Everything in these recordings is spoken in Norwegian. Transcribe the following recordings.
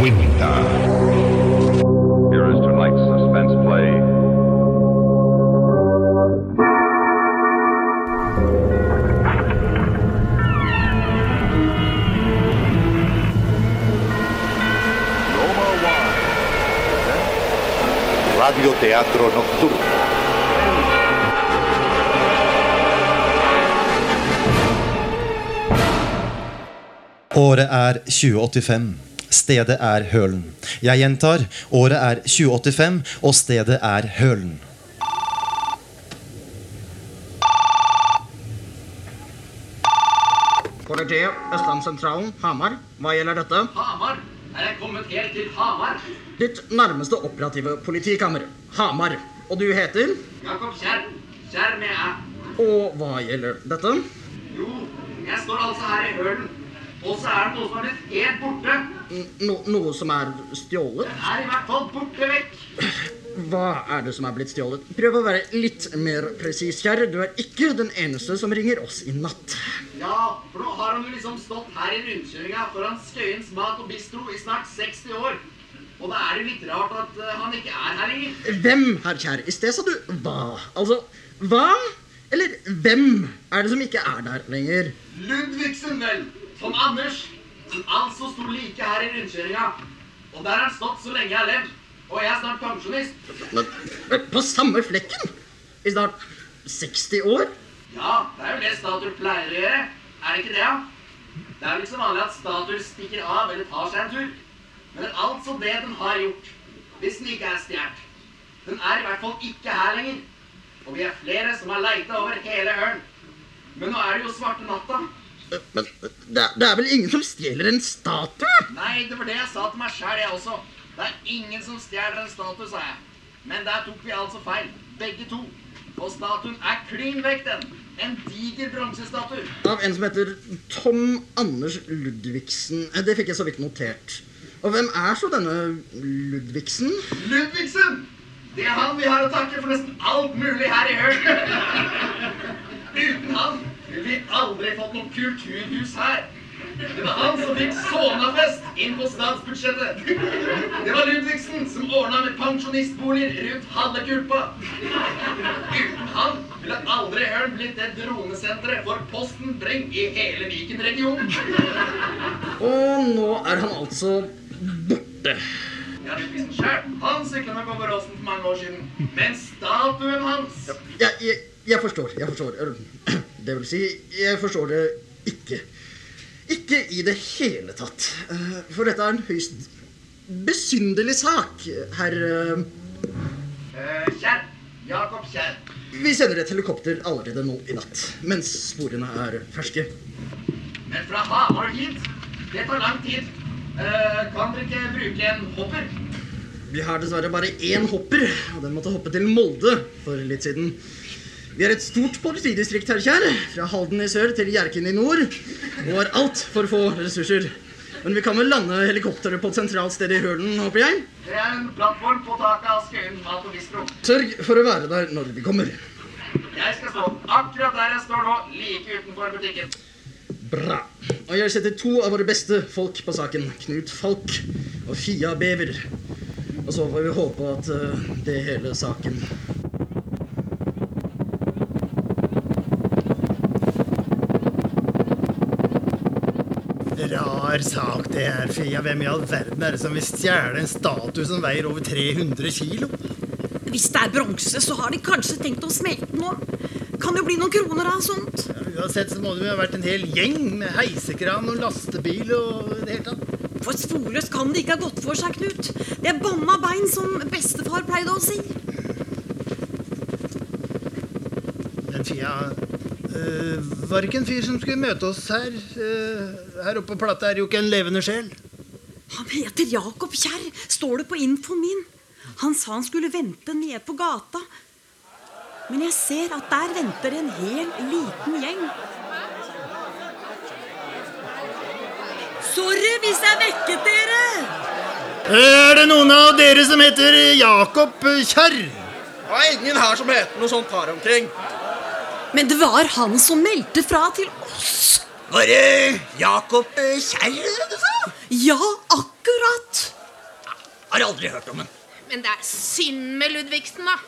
cuenta. Here is tonight's suspense play. Roma Wine. Radioteatro nocturno. Året er 2085. Stedet er Hølen. Jeg gjentar, året er 2085, og stedet er Hølen. Politiet, Østlandssentralen, Hamar. Hva gjelder dette? Hamar? Er jeg kommet helt til Hamar? Ditt nærmeste operative politikammer. Hamar. Og du heter? Jakob Kjær. Kjær med æ. Og hva gjelder dette? Jo, jeg står altså her i hølen. Og så er det noe som har blitt helt borte. No, noe som er stjålet? Det er i hvert fall borte vekk. Hva er det som er blitt stjålet? Prøv å være litt mer presis, kjære. Du er ikke den eneste som ringer oss i natt. Ja, for nå har han jo liksom stått her i rundkjøringa foran Skøyens mat og bistro i snart 60 år. Og da er det litt rart at eh, han ikke er her lenger. Hvem, herr kjære? I sted sa du hva? Altså, hva? Eller hvem er det som ikke er der lenger? Ludvigsen, vel. Som Anders. Som altså sto like her i rundkjøringa. Og der har han stått så lenge jeg har levd. Og jeg er snart pensjonist. Men, på samme flekken? I snart 60 år? Ja, det er jo det statuer pleier å gjøre. Er det ikke det, da? Det er vel ikke så vanlig at statuer stikker av eller tar seg en tur. Men altså det den har gjort. Hvis den ikke er stjålet. Den er i hvert fall ikke her lenger. Og vi er flere som har leita over hele ørn. Men nå er det jo svarte natta. Men det er, det er vel ingen som stjeler en statue? Nei, det var det jeg sa til meg sjæl, jeg også. Det er ingen som stjeler en statue, sa jeg. Men der tok vi altså feil. Begge to. Og statuen er klin vekk, den. En diger bronsestatue. Av en som heter Tom Anders Ludvigsen. Eh, Det fikk jeg så vidt notert. Og hvem er så denne Ludvigsen? Ludvigsen! Det er han vi har å takke for nesten alt mulig her i Høl. Uten han ville vi aldri fått noe kulturhus her. Det var han som fikk Sonafest inn på statsbudsjettet. Det var Ludvigsen som ordna med pensjonistboliger rundt halve Kulpa. Uten han ville aldri Ørn blitt det dronesenteret for Posten Breng i hele Viken-regionen. Og nå er han altså borte. Ja, Ludvigsen sjøl, han sykla med Åsen for mange år siden. Men statuen hans Jeg, jeg, jeg forstår. Jeg forstår. Det vil si, jeg forstår det ikke. Ikke i det hele tatt. Eh, For dette er en høyst besynderlig sak, herr eh, Eh, Kjær. Jakob Kjær. Vi sender et helikopter allerede nå i natt, mens sporene er ferske. Men fra Hamar hit, det tar lang tid. Kan dere ikke bruke en hopper? Vi har dessverre bare én hopper, og den måtte hoppe til Molde for litt siden. Vi er et stort politidistrikt, her, Kjær. Fra Halden i sør til Hjerkinn i nord. Og har altfor få ressurser. Men vi kan vel lande helikopteret på et sentralt sted i Hølen, håper jeg? Det er en plattform på taket av Skøyen mat og bistro. Sørg for å være der når vi kommer. Jeg skal stå akkurat der jeg står nå, like utenfor butikken. Bra. Og jeg setter to av våre beste folk på saken. Knut Falk og Fia Bever. Og så får vi håpe at eh, det hele saken Rar sak det her, Fia. Hvem i all verden er det som vil stjele en statue som veier over 300 kilo? Hvis det er bronse, så har de kanskje tenkt å smelte den òg. Kan jo bli noen kroner av sånt. Ja, uansett så må det jo ha vært en hel gjeng med heisekran og lastebil og det hele tatt. For sporløst kan det ikke ha gått for seg, Knut. Det er banna bein, som bestefar pleide å si. Men Fia, øh, var ikke en fyr som skulle møte oss her? Øh, her oppe på plata er jo ikke en levende sjel. Han heter Jakob Kjerr, står det på infoen min. Han sa han skulle vente nede på gata. Men jeg ser at der venter en hel liten gjeng. Sorry hvis jeg vekket dere! Er det noen av dere som heter Jakob Kjerr? Det er ingen her som heter noe sånt her omkring. Men det var han som meldte fra til oss. Var det Jakob Kjerr du sa? Ja, akkurat. Har aldri hørt om han. Men det er synd med Ludvigsen, da.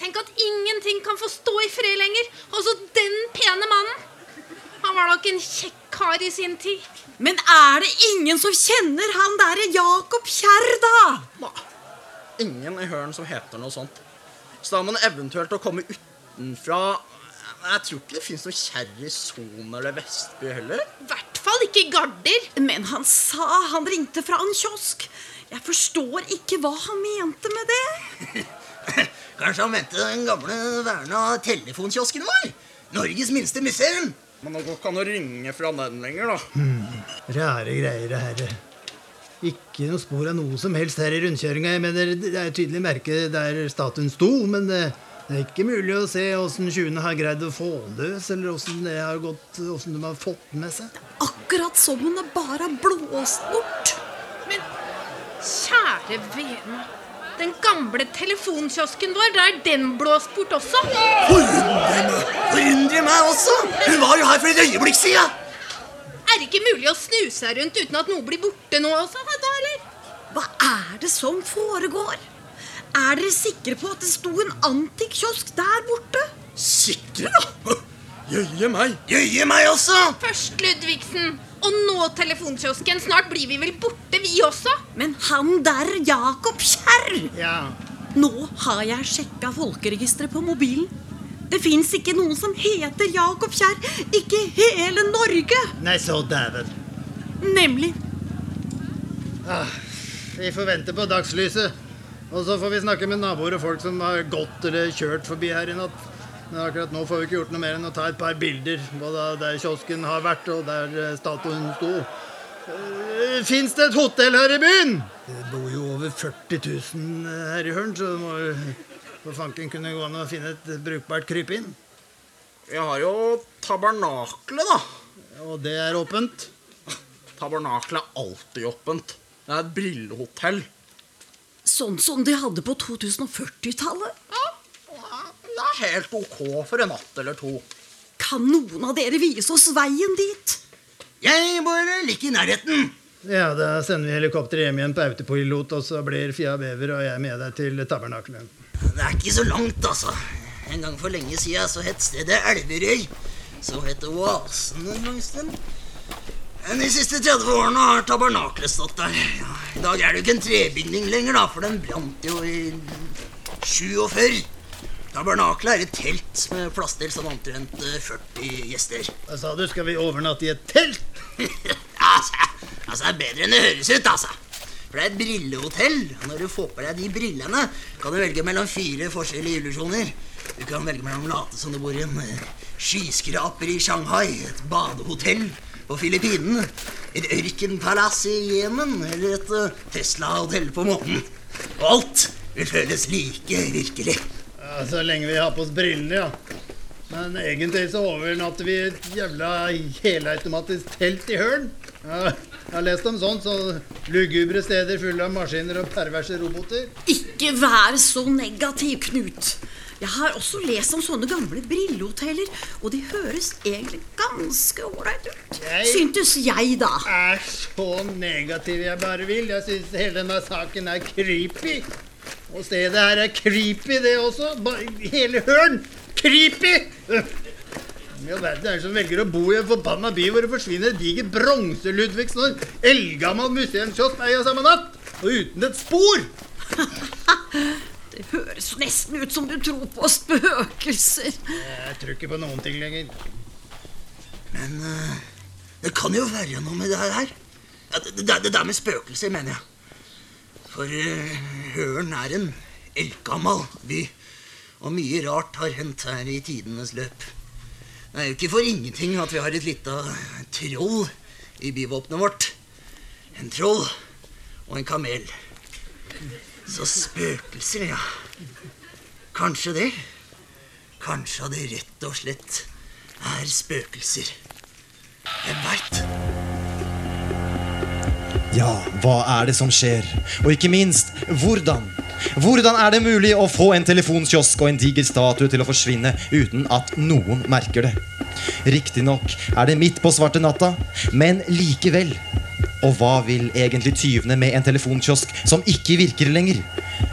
Tenk at ingenting kan få stå i fred lenger. Også den pene mannen. Han var nok en kjekk kar i sin tid. Men er det ingen som kjenner han derre Jakob Kjerr, da? Nei, ingen i Høren som heter noe sånt. Så da må man eventuelt å komme utenfra Jeg tror ikke det fins noe kjerr i Son eller Vestby heller. I hvert fall ikke Garder. Men han sa han ringte fra en kiosk. Jeg forstår ikke hva han mente med det. Kanskje han mente den gamle verna telefonkiosken vår? Norges minste museum. Men det går ikke an å ringe fra den lenger, da. Rare greier, det her. Ikke noe spor av noe som helst her i rundkjøringa. Jeg mener, Det er tydelig merke der statuen sto, men det, det er ikke mulig å se åssen tjuvene har greid å få løs, eller åssen det har gått, åssen de har fått med seg. Det er Akkurat som om det bare har blåst bort. Men kjære vene. Den gamle telefonkiosken vår, da er den blåst bort også. Forundrer meg også. Hun var jo her for et øyeblikk siden. Er det ikke mulig å snu seg rundt uten at noe blir borte nå også? Da, eller? Hva er det som foregår? Er dere sikre på at det sto en antikkiosk der borte? Sikre, da? Jøye meg. Jøye meg også. Først Ludvigsen, og nå telefonkiosken. Snart blir vi vel borte, vi også? Men han der Jakob Kjerr Ja, Nå har jeg sjekka folkeregisteret på mobilen. Det fins ikke noen som heter Jakob Kjerr. Ikke i hele Norge. Nei, så dæven. Nemlig. Ah, vi får vente på dagslyset. Og så får vi snakke med naboer og folk som har gått eller kjørt forbi her i natt. Men akkurat nå får vi ikke gjort noe mer enn å ta et par bilder. Både der kiosken har vært, og der eh, statuen sto. Uh, Fins det et hotell her i byen? Det bor jo over 40 000 her i Hørn, så det må jo for fanken kunne gå an å finne et brukbart krypinn. Vi har jo tabernaklet, da. Og det er åpent. Tabernaklet er alltid åpent. Det er et brillehotell. Sånn som de hadde på 2040-tallet. Det er helt ok for en natt eller to. Kan noen av dere vise oss veien dit? Jeg bor like i nærheten. Ja, da sender vi helikopter hjem igjen på autopilot, og så blir Fia Bever og jeg med deg til tabernakelet. Det er ikke så langt, altså. En gang for lenge siden så het stedet Elverøy. Så het det Oasen en lang stund. De siste 30 årene har tabernaklet stått der. Ja, I dag er det jo ikke en trebygning lenger, da, for den brant jo i 47. Tabernaklet er et telt med plass til sånn omtrent eh, 40 gjester. Hva sa du, skal vi overnatte i et telt? altså, altså, det er bedre enn det høres ut, altså. For det er et brillehotell. og Når du får på deg de brillene, kan du velge mellom fire forskjellige illusjoner. Du kan velge mellom å late som du bor i en eh, skyskraper i Shanghai, et badehotell på Filippinene, et ørkenpalass i Jemen eller et eh, Tesla-hotell på månen. Og alt vil føles like virkelig. Ja, Så lenge vi har på oss brillene, ja. Men egentlig så overnatter vi i et jævla helautomatisk telt i Hølen. Ja, jeg har lest om sånt, så lugubre steder fulle av maskiner og perverse roboter. Ikke vær så negativ, Knut. Jeg har også lest om sånne gamle brillehoteller, og de høres egentlig ganske ålreit ut. Jeg- Syntes jeg, da. er så negativ jeg bare vil. Jeg syns hele denne saken er creepy. Og stedet her er creepy, det også. Ba- Hele Hølen! Creepy! I all verden er det som velger å bo i en forbanna by hvor det forsvinner en diger bronse-Ludvigsen og en eldgammel museumskiosk med samme natt? Og uten et spor! Det høres nesten ut som du tror på spøkelser. Jeg tror ikke på noen ting lenger. Men eh, det kan jo være noe med det her. Ja, det, det, det der med spøkelser, mener jeg. For uh, Høren er en eldgammel by. Og mye rart har hendt her i tidenes løp. Det er jo ikke for ingenting at vi har et lite troll i byvåpenet vårt. En troll og en kamel. Så spøkelser, ja. Kanskje det. Kanskje det rett og slett er spøkelser. Hvem veit? Ja, hva er det som skjer? Og ikke minst, hvordan? Hvordan er det mulig å få en telefonkiosk og en diger statue til å forsvinne uten at noen merker det? Riktignok er det midt på svarte natta, men likevel. Og hva vil egentlig tyvene med en telefonkiosk som ikke virker lenger?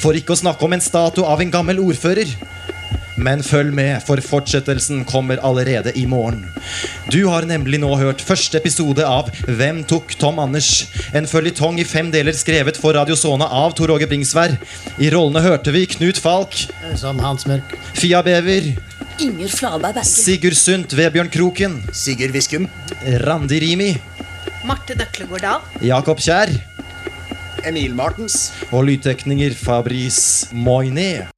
For ikke å snakke om en statue av en gammel ordfører. Men følg med, for fortsettelsen kommer allerede i morgen. Du har nemlig nå hørt første episode av Hvem tok Tom Anders? En føljetong i fem deler skrevet for Radio Sona av Tor Åge Bringsvær. I rollene hørte vi Knut Falk, Som Hans Mørk. Fia Bever, Inger Flaberg Berge. Sigurd Sundt, Vebjørn Kroken, Sigurd Viskum. Randi Rimi, Marte Døklegård Dahl. Jakob Kjær Emil Martens. og lydtekninger Fabrice Moynet.